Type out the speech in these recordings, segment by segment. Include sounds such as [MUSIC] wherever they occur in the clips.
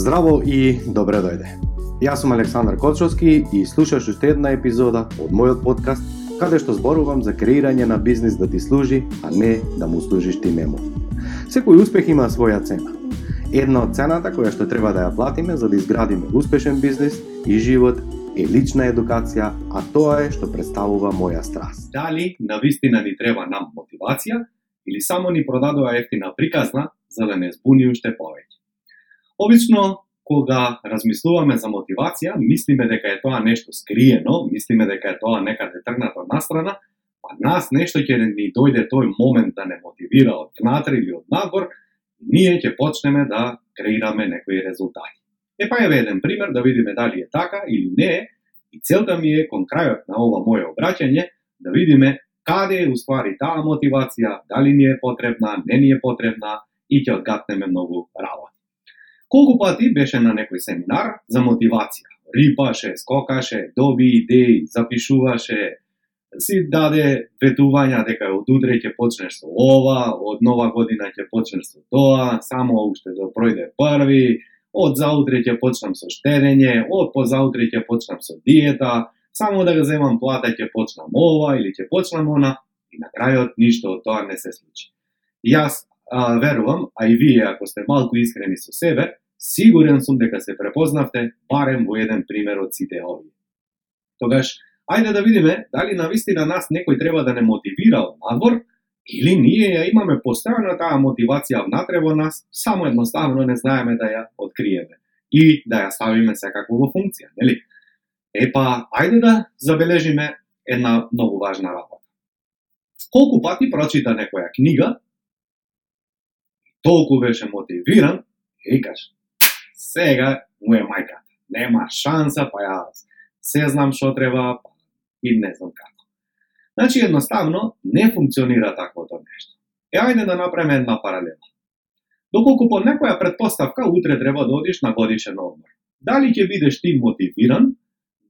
Здраво и добре дојде. Јас сум Александар Кочовски и слушаш уште една епизода од мојот подкаст каде што зборувам за креирање на бизнис да ти служи, а не да му служиш ти нему. Секој успех има своја цена. Една од цената која што треба да ја платиме за да изградиме успешен бизнис и живот е лична едукација, а тоа е што представува моја страст. Дали на вистина ни треба нам мотивација или само ни продадува ефтина приказна за да не збуни уште повеќе? Обично, кога размислуваме за мотивација, мислиме дека е тоа нешто скриено, мислиме дека е тоа некаде да тргнато настрана, а нас нешто ќе ни дојде тој момент да не мотивира од внатре или од надвор, ние ќе почнеме да креираме некои резултати. Е па еве еден пример да видиме дали е така или не е, и целта ми е кон крајот на ова моје обраќање да видиме каде е уствари таа мотивација, дали ни е потребна, не ни е потребна и ќе одгатнеме многу работа. Колку пати беше на некој семинар за мотивација. Рипаше, скокаше, доби идеи, запишуваше, си даде ветувања дека од утре ќе почнеш со ова, од нова година ќе почнеш со тоа, само уште да пројде први, од заутре ќе почнам со штедење, од позаутре ќе почнам со диета, само да го земам плата ќе почнам ова или ќе почнам она, и на крајот ништо од тоа не се случи. Јас а, верувам, а и вие ако сте малку искрени со себе, сигурен сум дека се препознавте барем во еден пример од сите овие. Тогаш, ајде да видиме дали на вистина нас некој треба да не мотивира од надвор, или ние ја имаме постојано таа мотивација внатре во нас, само едноставно не знаеме да ја откриеме и да ја ставиме секако во функција, нели? Епа, ајде да забележиме една многу важна работа. Колку пати прочита некоја книга, толку беше мотивиран, и сега му е мајката. Нема шанса, па јас се знам што треба, па и не знам како. Значи, едноставно, не функционира таквото нешто. Е, ајде да направиме една паралела. Доколку по некоја предпоставка утре треба да одиш на годишен одмор. Дали ќе бидеш ти мотивиран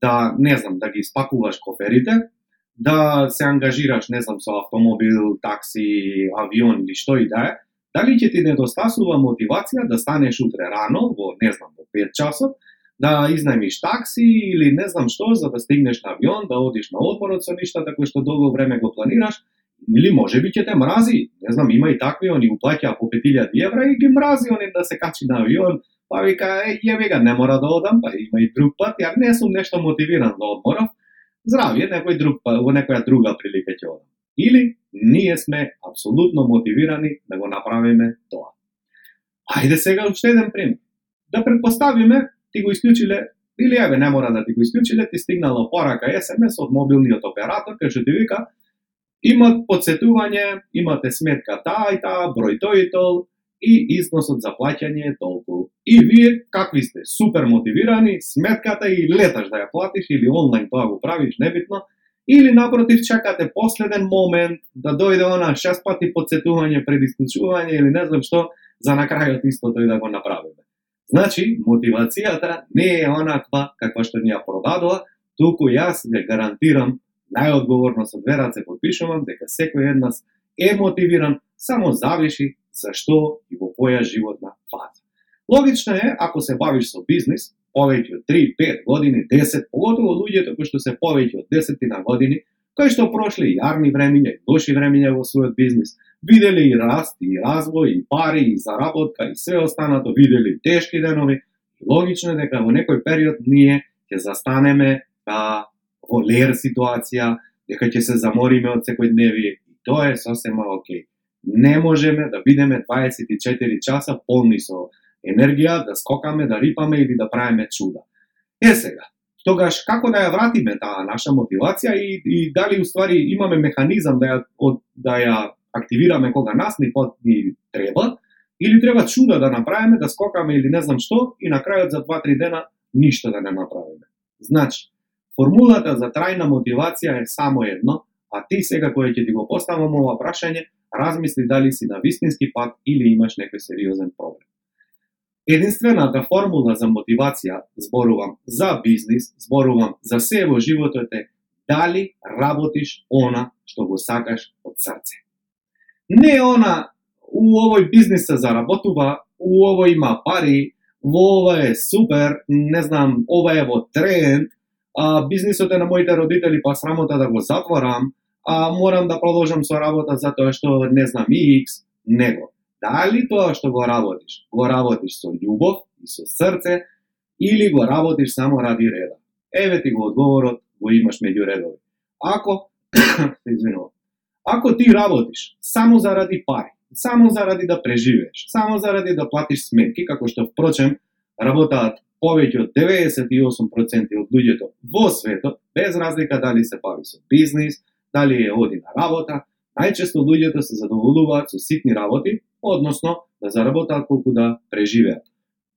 да, не знам, да ги спакуваш коферите, да се ангажираш, не знам, со автомобил, такси, авион или што и да е, Дали ќе ти недостасува мотивација да станеш утре рано, во, не знам, во 5 часот, да изнајмиш такси или не знам што, за да стигнеш на авион, да одиш на одморот со ништа, така што долго време го планираш, или може би ќе те мрази, не знам, има и такви, они уплаќаа по 5000 евра и ги мрази они да се качи на авион, па вика, е, ја вега, не мора да одам, па има и друг пат, ја не сум нешто мотивиран да за одморот, здравје, некој друг, па, во некоја друга прилика ќе одам. Или ние сме абсолютно мотивирани да го направиме тоа. Ајде сега уште еден пример. Да предпоставиме, ти го исклучиле, или еве не мора да ти го исклучиле, ти стигнала порака SMS од мобилниот оператор, кај што ти вика, имат подсетување, имате сметка таа и таа, број тој и тол, и износот за плаќање е толку. И вие, какви сте, супер мотивирани, сметката и леташ да ја платиш или онлайн тоа го правиш, небитно, Или напротив чекате последен момент да дојде она шест пати подсетување пред исклучување или не знам што, за на крајот истото и да го направиме. Значи, мотивацијата не е онаква каква што ни ја продадува, туку јас ве гарантирам, најодговорно со две раце подпишувам дека секој од нас е мотивиран, само зависи за што и во која животна фаза. Логично е, ако се бавиш со бизнис, повеќе од 3, 5 години, 10, поготово луѓето кои што се повеќе од 10 на години, кои што прошли јарни времиња и лоши времиња во својот бизнис, виделе и раст, и развој, и пари, и заработка, и све останато, виделе и тешки денови, логично е дека во некој период ние ќе застанеме а, во лер ситуација, дека ќе се замориме од секој дневи, и тоа е сосема окей. Не можеме да бидеме 24 часа полни со енергија, да скокаме, да рипаме или да правиме чуда. Е сега, тогаш како да ја вратиме таа наша мотивација и, и дали уствари имаме механизам да ја, од, да ја активираме кога нас ни, под, ни треба, или треба чуда да направиме, да скокаме или не знам што, и на крајот за 2-3 дена ништо да не направиме. Значи, формулата за трајна мотивација е само едно, а ти сега кој ќе ти го поставам ова прашање, размисли дали си на вистински пат или имаш некој сериозен проблем. Единствената формула за мотивација, зборувам за бизнис, зборувам за се во животот е дали работиш она што го сакаш од срце. Не она у овој бизнис се заработува, у овој има пари, во ова е супер, не знам, ова е во тренд, а, бизнисот е на моите родители, па срамота да го затворам, а морам да продолжам со работа затоа што не знам X, него. Дали тоа што го работиш, го работиш со љубов и со срце, или го работиш само ради реда? Еве ти го одговорот, го имаш меѓу редови. Ако, [COUGHS] се извинувам, ако ти работиш само заради пари, само заради да преживееш, само заради да платиш сметки, како што впрочем работаат повеќе од 98% од луѓето во светот, без разлика дали се бави со бизнис, дали е оди на работа, најчесто луѓето се задоволуваат со ситни работи, односно да заработаат колку да преживеат.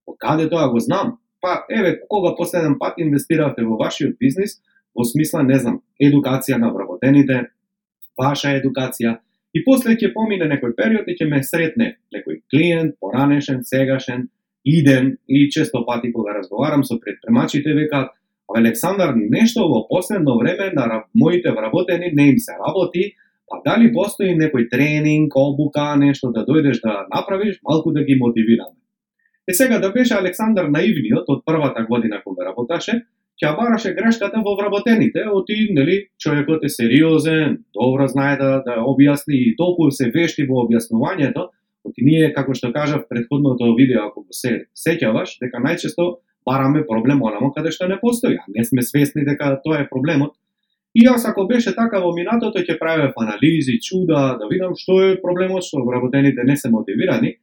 Од каде тоа го знам? Па, еве, кога последен пат инвестиравте во вашиот бизнис, во смисла, не знам, едукација на вработените, ваша едукација, и после ќе помине некој период и ќе ме сретне некој клиент, поранешен, сегашен, иден и често пати кога разговарам со предпремачите векаат Александар, нешто во последно време на моите вработени не им се работи, па дали постои некој тренинг, обука, нешто да дојдеш да направиш, малку да ги мотивираме. Е сега да беше Александар наивниот од првата година кога работаше, ќе бараше грешката во вработените, оти, нели, човекот е сериозен, добро знае да, да објасни и толку се вешти во објаснувањето, оти ние, како што кажав предходното видео, ако го се сеќаваш, дека најчесто бараме проблем онамо каде што не постои, а не сме свесни дека тоа е проблемот. И јас ако беше така во минатото ќе правев па анализи, чуда, да видам што е проблемот што вработените не се мотивирани.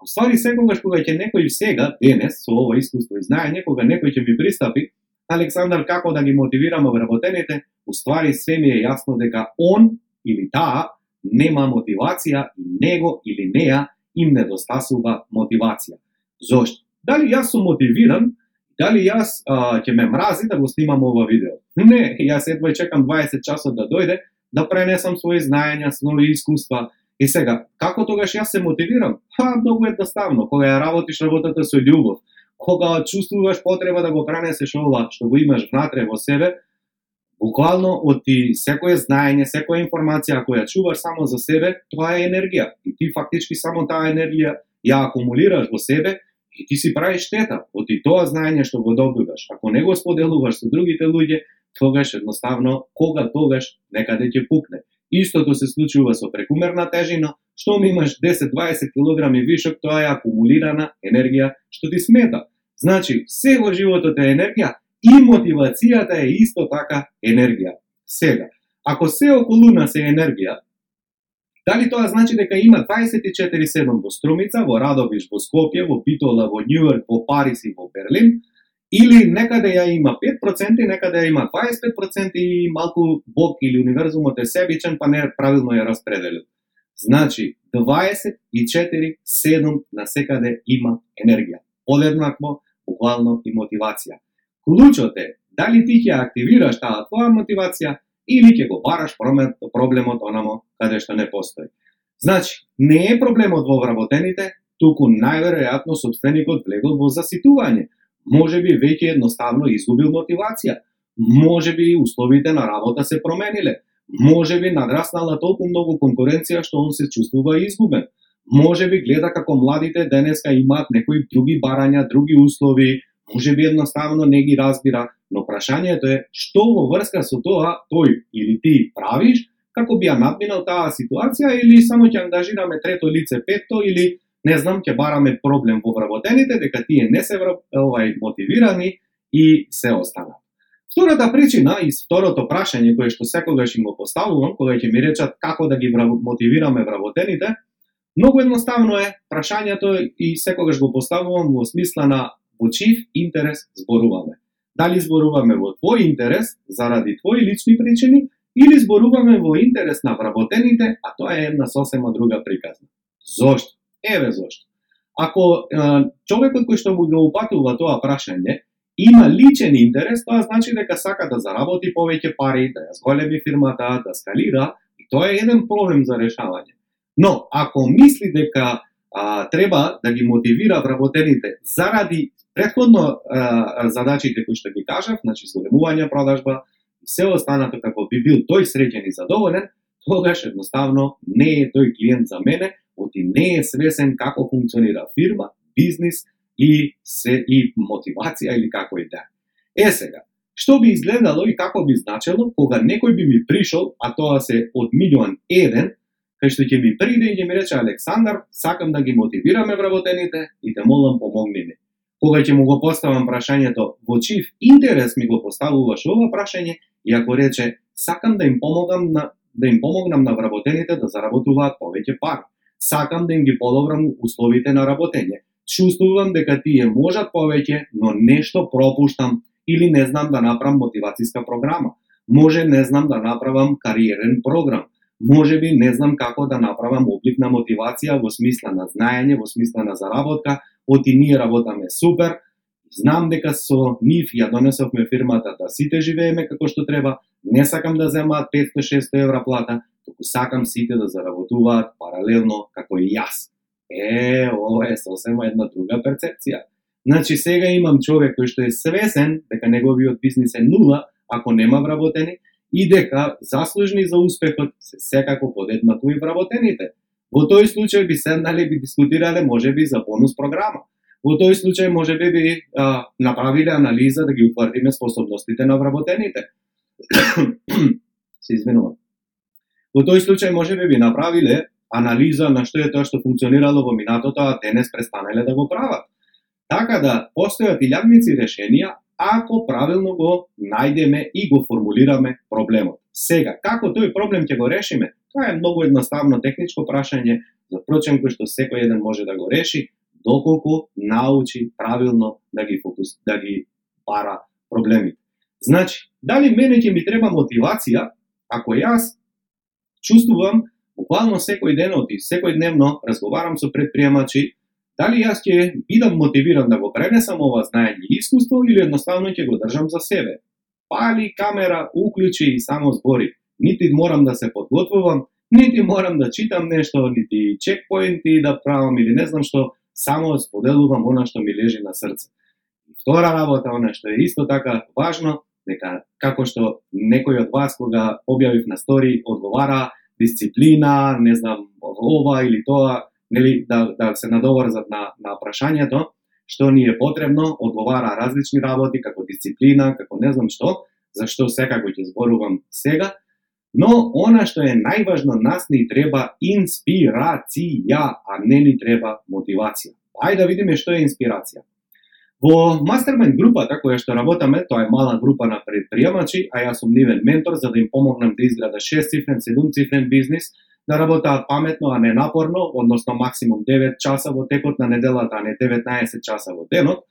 А ствари секогаш кога ќе некој сега, денес, со ова искуство и знаење, кога некој ќе ми пристапи, Александар како да ги мотивираме вработените, ствари се ми е јасно дека он или таа нема мотивација и него или неа им недостасува мотивација. Зошто? Дали јас сум мотивиран дали јас а, ќе ме мрази да го снимам ова видео. Не, јас едва чекам 20 часот да дојде, да пренесам своји знаења, нови искуства. И сега, како тогаш јас се мотивирам? Ха, многу едноставно, кога ја работиш работата со љубов, кога чувствуваш потреба да го пренесеш ова што го имаш внатре во себе, буквално од ти секое знаење, секоја информација која чуваш само за себе, тоа е енергија. И ти фактички само таа енергија ја акумулираш во себе и ти си правиш штета од и тоа знаење што го добиваш. Ако не го споделуваш со другите луѓе, тогаш едноставно, кога тогаш некаде ќе пукне. Истото се случува со прекумерна тежина, што ми имаш 10-20 кг вишок, тоа е акумулирана енергија што ти смета. Значи, се во животот е енергија и мотивацијата е исто така енергија. Сега, ако се околу нас е енергија, Дали тоа значи дека има 24-7 во Струмица, во Радовиш, во Скопје, во Питола, во Њујорк, во Париз и во Берлин, или некаде ја има 5%, некаде ја има 25% и малку Бог или универзумот е себичен, па не правилно ја распределил. Значи, 24-7 на секаде има енергија. Подеднакво, буквално и мотивација. Клучот е, дали ти ќе активираш таа твоја мотивација или ќе го бараш проблемот онамо каде што не постои. Значи, не е проблемот во вработените, туку најверојатно собственикот влегол во заситување. Може би веќе едноставно изгубил мотивација. Може би условите на работа се промениле. Може би надраснала толку многу конкуренција што он се чувствува изгубен. Може би гледа како младите денеска имаат некои други барања, други услови, може би едноставно не ги разбира, но прашањето е што во врска со тоа тој или ти правиш како би ја надминал таа ситуација или само ќе ангажираме трето лице петто или не знам ќе бараме проблем во вработените дека тие не се овај мотивирани и се остана. Втората причина и второто прашање кое што секогаш им го поставувам кога ќе ми речат како да ги мотивираме вработените, многу едноставно е прашањето и секогаш го поставувам во смисла на во чиј интерес зборуваме. Дали зборуваме во твој интерес, заради твои лични причини, или зборуваме во интерес на вработените, а тоа е една сосема друга приказна. Зошто? Еве зошто. Ако е, човекот кој што му го упатува тоа прашање, има личен интерес, тоа значи дека сака да заработи повеќе пари, да ја зголеми фирмата, да скалира, и тоа е еден проблем за решавање. Но, ако мисли дека а, треба да ги мотивира вработените заради Предходно задачите кои што ги кажав, значи зголемување продажба се останато како би бил тој среќен и задоволен, тогаш едноставно не е тој клиент за мене, оти не е свесен како функционира фирма, бизнис и се и мотивација или како и да. Е сега, што би изгледало и како би значело кога некој би ми пришол, а тоа се од милион еден, кај што ќе ми приде и ќе ми рече Александар, сакам да ги мотивираме вработените и те молам помогни ми. Кога ќе му го поставам прашањето во чив интерес ми го поставуваш ова прашање и ако рече сакам да им помогам на да им помогнам на вработените да заработуваат повеќе пари. Сакам да им ги подобрам условите на работење. Чувствувам дека тие можат повеќе, но нешто пропуштам или не знам да направам мотивацијска програма. Може не знам да направам кариерен програм. Може би не знам како да направам облик на мотивација во смисла на знаење, во смисла на заработка, оти ние работаме супер, знам дека со нив ја донесовме фирмата да сите живееме како што треба, не сакам да земаат 500-600 евра плата, туку сакам сите да заработуваат паралелно како и јас. Е, ова е сосема една друга перцепција. Значи сега имам човек кој што е свесен дека неговиот бизнис е нула ако нема вработени и дека заслужни за успехот се секако подеднакво и вработените. Во тој случај би седнале би дискутирале можеби за бонус програма. Во тој случај можеби би а, направиле анализа да ги утврдиме способностите на вработените. се извинувам. Во тој случај можеби би направиле анализа на што е тоа што функционирало во минатото, а денес престанале да го прават. Така да постојат илјадници решенија ако правилно го најдеме и го формулираме проблемот. Сега, како тој проблем ќе го решиме? Тоа е многу едноставно техничко прашање, за прочен кој што секој еден може да го реши, доколку научи правилно да ги фокус, да ги пара проблемите. Значи, дали мене ќе ми треба мотивација ако јас чувствувам буквално секој ден оти, секој дневно разговарам со предприемачи Дали јас ќе бидам мотивиран да го пренесам ова знаење и искуство или едноставно ќе го држам за себе? Пали камера, уклучи и само збори. Нити морам да се подготвувам, нити морам да читам нешто, нити чекпоинти да правам или не знам што, само споделувам она што ми лежи на срце. Втора работа, она што е исто така важно, дека како што некој од вас кога објавив на стори одговара дисциплина, не знам, ова или тоа, нели, да, да се надоврзат на, на прашањето, што ни е потребно, одговара различни работи, како дисциплина, како не знам што, за што секако ќе зборувам сега, но она што е најважно, нас ни треба инспирација, а не ни треба мотивација. Ајде да видиме што е инспирација. Во мастермен групата која што работаме, тоа е мала група на предприемачи, а јас сум нивен ментор за да им помогнам да изграда 6 цифрен, 7 цифрен бизнис, да работаат паметно, а не напорно, односно максимум 9 часа во текот на неделата, а не 19 часа во денот,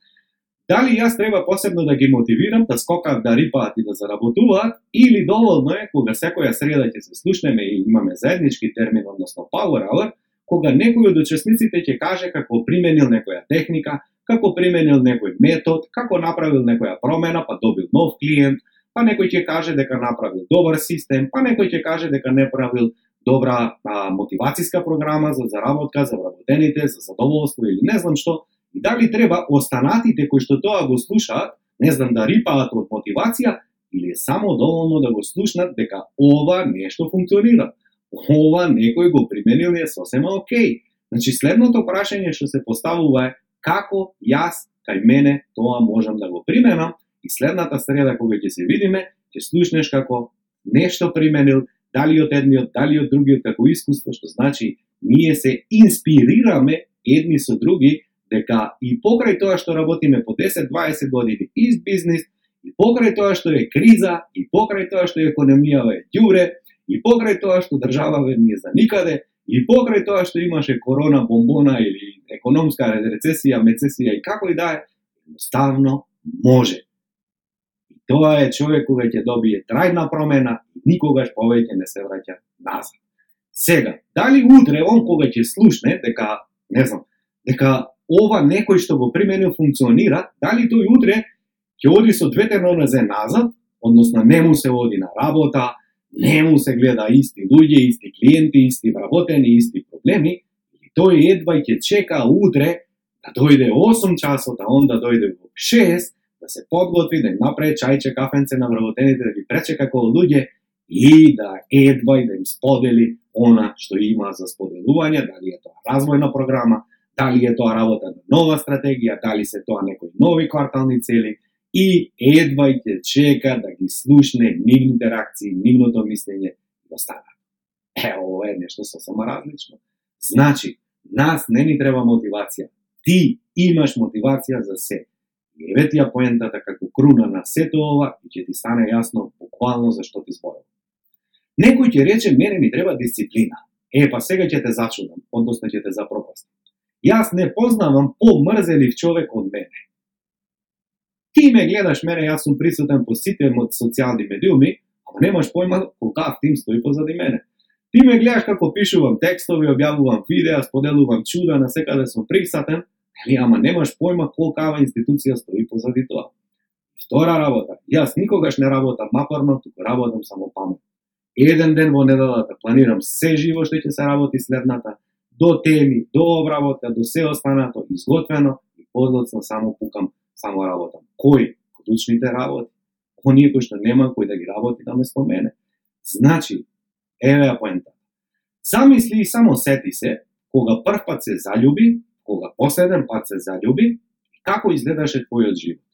дали јас треба посебно да ги мотивирам да скокаат, да рипаат и да заработуваат, или доволно е кога секоја среда ќе се слушнеме и имаме заеднички термин, односно power hour, кога некој од учесниците ќе каже како применил некоја техника, како применил некој метод, како направил некоја промена, па добил нов клиент, па некој ќе каже дека направил добар систем, па некој ќе каже дека не правил добра а, мотивацијска програма за заработка, за вработените, за задоволство или не знам што, и дали треба останатите кои што тоа го слушаат, не знам да рипаат од мотивација, или е само доволно да го слушнат дека ова нешто функционира. Ова некој го применил е сосема окей. Значи следното прашање што се поставува е како јас кај мене тоа можам да го применам и следната среда кога ќе се видиме, ќе слушнеш како нешто применил дали од едниот, дали од другиот како искуство, што значи ние се инспирираме едни со други, дека и покрај тоа што работиме по 10-20 години из бизнис, и покрај тоа што е криза, и покрај тоа што економијава е ѓуре, и покрај тоа што државава не за никаде, и покрај тоа што имаше корона бомбона или економска рецесија, мецесија и како и да е, едноставно може. Тоа е човек кога ќе добие трајна промена никогаш повеќе не се враќа назад. Сега, дали утре он кога ќе слушне дека, не знам, дека ова некој што го применил функционира, дали тој утре ќе оди со двете нозе назад, односно не му се оди на работа, не му се гледа исти луѓе, исти клиенти, исти вработени, исти проблеми, и тој едва ќе чека утре да дојде 8 часот, а он да дојде во 6, да се подготви, да им направи чајче, кафенце на вработените, да ги пречека како луѓе и да едва и да им сподели она што има за споделување, дали е тоа развојна програма, Дали е тоа работа на нова стратегија, дали се тоа некои нови квартални цели, и едва ќе чека да ги слушне нивните реакции, нивното мислење и да останат. Е, ова е нешто сосема различно. Значи, нас не ни треба мотивација. Ти имаш мотивација за се. Еве ти ја поентата како круна на сето ова и ќе ти стане јасно буквално за што ти зборам. Некој ќе рече, мене ми треба дисциплина. Е, па сега ќе те зачудам, односно ќе те запропастам. Јас не познавам помрзелив човек од мене. Ти ме гледаш мене, јас сум присутен по сите социјални медиуми, ама немаш појма колка тим стои позади мене. Ти ме гледаш како пишувам текстови, објавувам видеа, споделувам чуда, на секаде сум присатен, али ама немаш појма колкава институција стои позади тоа. Втора работа, јас никогаш не работам мапорно, туку работам само паметно. Еден ден во неделата планирам се живо што ќе се работи следната, до теми, до обработка, до се останато изготвено и подлоцно само пукам, само работам. Кој? Клучните работи. Оние кои што нема кој да ги работи наместо мене. Значи, еве ја поента. Замисли и само сети се, кога прв пат се заљуби, кога последен пат се заљуби, како изгледаше твојот живот.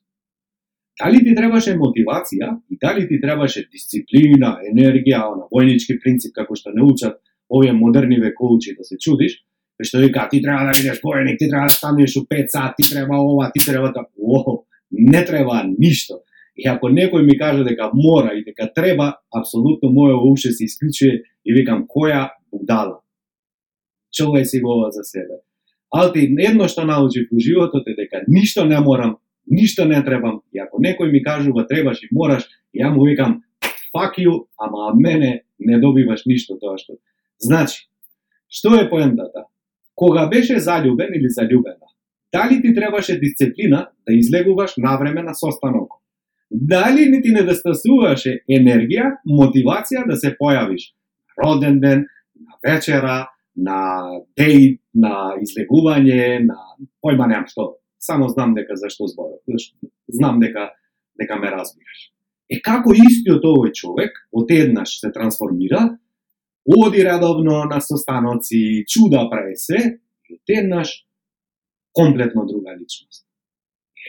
Дали ти требаше мотивација и дали ти требаше дисциплина, енергија, на војнички принцип како што не учат овие модерни векоучи да се чудиш, што вика ти треба да бидеш војник, ти треба да станеш у 5 сати, ти треба ова, ти треба тоа. О, не треба ништо. И ако некој ми каже дека мора и дека треба, апсолутно моје уште се исклучува и викам која будала. Човек си го за себе. Алти едно што научив во животот е дека ништо не морам, ништо не требам. И ако некој ми кажува требаш и мораш, ја му викам fuck you, ама од мене не добиваш ништо тоа што. Значи, што е поентата? Кога беше заљубен или заљубена, дали ти требаше дисциплина да излегуваш навреме на состанок? Дали ни ти недостасуваше енергија, мотивација да се појавиш роден ден, на вечера, на дејт, на излегување, на појма немам што, само знам дека зашто зборам. Знам дека дека ме разбираш. Е како истиот овој човек одеднаш се трансформира, оди редовно на состаноци, чуда прави се, и одеднаш комплетно друга личност.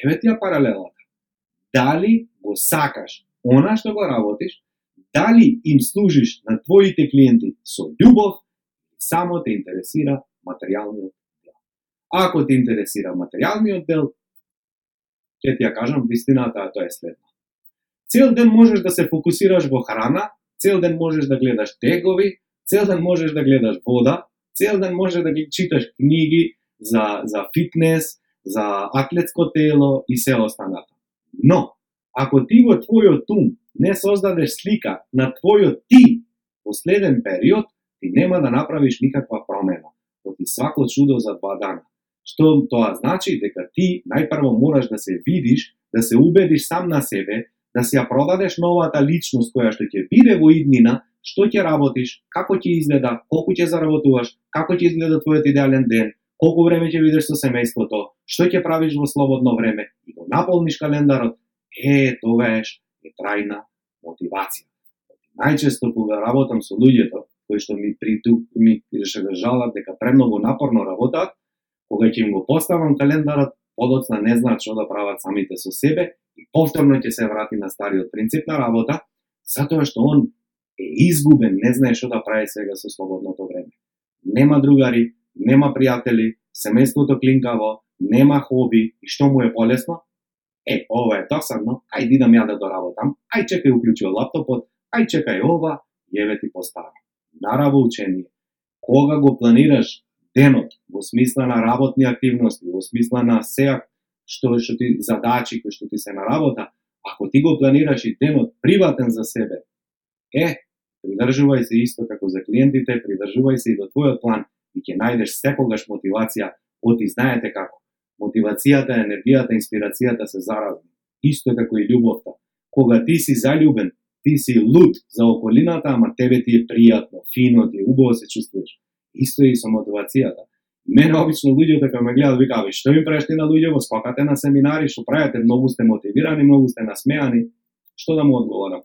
Еве ти ја паралелата. Дали го сакаш она што го работиш, дали им служиш на твоите клиенти со љубов, само те интересира материјалниот Ако те интересира материјалниот дел, ќе ти ја кажам вистината, а тоа е следно. Цел ден можеш да се фокусираш во храна, цел ден можеш да гледаш тегови, цел ден можеш да гледаш вода, цел ден можеш да ги читаш книги за, за фитнес, за атлетско тело и се останато. Но, ако ти во твојот ум не создадеш слика на твојот ти последен период, ти нема да направиш никаква промена. Оти свако чудо за два дана. Што тоа значи дека ти најпрво мораш да се видиш, да се убедиш сам на себе, да си ја продадеш новата личност која што ќе биде во иднина, што ќе работиш, како ќе изгледа, колку ќе заработуваш, како ќе изгледа твојот идеален ден, колку време ќе видиш со семејството, што ќе правиш во слободно време и го наполниш календарот, е, тоа е трајна мотивација. Најчесто кога работам со луѓето кои што ми приту ми жалат дека премногу напорно работат, кога ќе им го поставам календарот, подоцна не знаат што да прават самите со себе и повторно ќе се врати на стариот принцип на работа, затоа што он е изгубен, не знае што да прави сега со слободното време. Нема другари, нема пријатели, семејството клинкаво, нема хоби и што му е полесно? Е, ова е досадно, ајде идам ја да доработам, ај чекај уклучио лаптопот, ај чекај ова, јеве ти постара. Нараво учение. Кога го планираш денот во смисла на работни активности, во смисла на се што што ти задачи кои што ти се на работа, ако ти го планираш и денот приватен за себе, е, придржувај се исто како за клиентите, придржувај се и до твојот план и ќе најдеш секогаш мотивација, оти знаете како. Мотивацијата, енергијата, инспирацијата се заразни. Исто како и љубовта. Кога ти си заљубен, ти си луд за околината, ама тебе ти е пријатно, фино ти убаво се чувствуваш исто и со мотивацијата. Мене обично луѓето кога ме гледаат викаат, што им прешти на луѓето, спакате на семинари, што правите, многу сте мотивирани, многу сте насмеани. Што да му одговорам?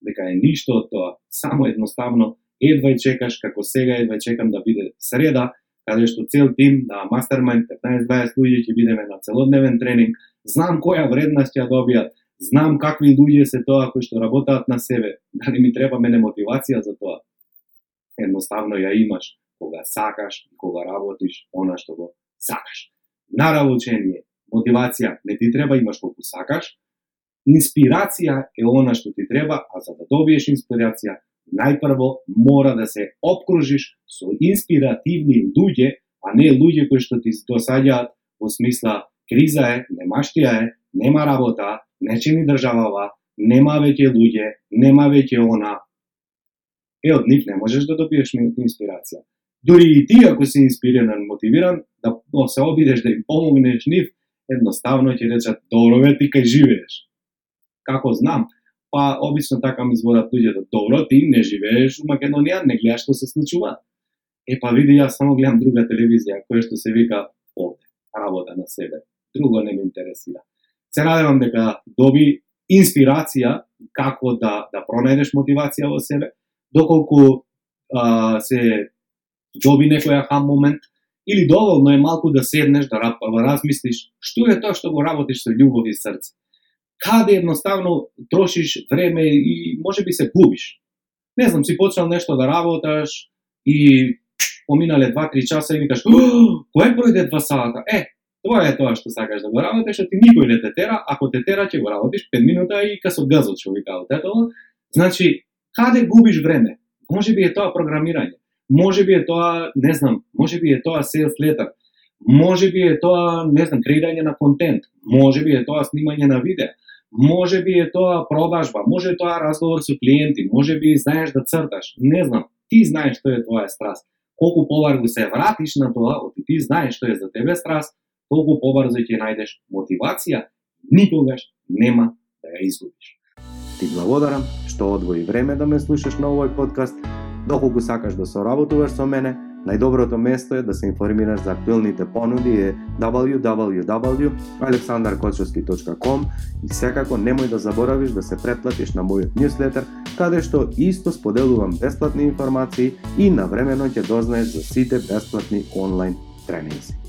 Дека е ништо од тоа, само едноставно едвај чекаш како сега едвај чекам да биде среда, каде што цел тим на Mastermind 15-20 луѓе ќе бидеме на целодневен тренинг, знам која вредност ќе добијат, знам какви луѓе се тоа кои што работаат на себе, дали ми треба мене мотивација за тоа. Едноставно ја имаш кога сакаш и кога работиш она што го сакаш. Наравучение, мотивација не ти треба имаш колку сакаш, инспирација е она што ти треба, а за да добиеш инспирација, најпрво мора да се обкружиш со инспиративни луѓе, а не луѓе кои што ти досаѓаат во смисла криза е, немаштија е, нема работа, не чини државава, нема веќе луѓе, нема веќе она. Е, од нив не можеш да добиеш инспирација дури и ти, ако си инспириран, мотивиран, да се обидеш да им помогнеш нив, едноставно ќе речат, добро ве, ти кај живееш. Како знам? Па, обично така ми зборат луѓето, да, добро, ти не живееш у Македонија, не гледаш што се случува. Е, па види, јас само гледам друга телевизија, која што се вика овде, работа на себе. Друго не ме интересира. Се надевам дека доби инспирација како да, да пронајдеш мотивација во себе, доколку а, се доби некој аха момент, или доволно е малку да седнеш, да размислиш што е тоа што го работиш со љубов и срце. Каде едноставно трошиш време и може би се губиш. Не знам, си почнал нешто да работаш и поминале 2-3 часа и викаш, кој пројде два сата? Е, тоа е тоа што сакаш да го работиш, а ти никој не те тера, ако те тера ќе го работиш 5 минута и касо газот што викаат. Ето, значи, каде губиш време? Може би е тоа програмирање. Може би е тоа, не знам, може би е тоа sales letter. Може би е тоа, не знам, креирање на контент. Може би е тоа снимање на видео. Може би е тоа продажба, може е тоа разговор со клиенти, може би знаеш да црташ. Не знам, ти знаеш што е твоја страст. Колку побарзо се вратиш на тоа, оти ти знаеш што е за тебе страст, толку побарзо ќе најдеш мотивација, никогаш нема да ја изгубиш. Ти благодарам што одвои време да ме слушаш на овој подкаст Доколку сакаш да соработуваш со мене, најдоброто место е да се информираш за актуелните понуди е www.aleksandarkochovski.com и секако немој да заборавиш да се претплатиш на мојот ньюслетер, каде што исто споделувам бесплатни информации и навремено ќе дознаеш за сите бесплатни онлайн тренинзи.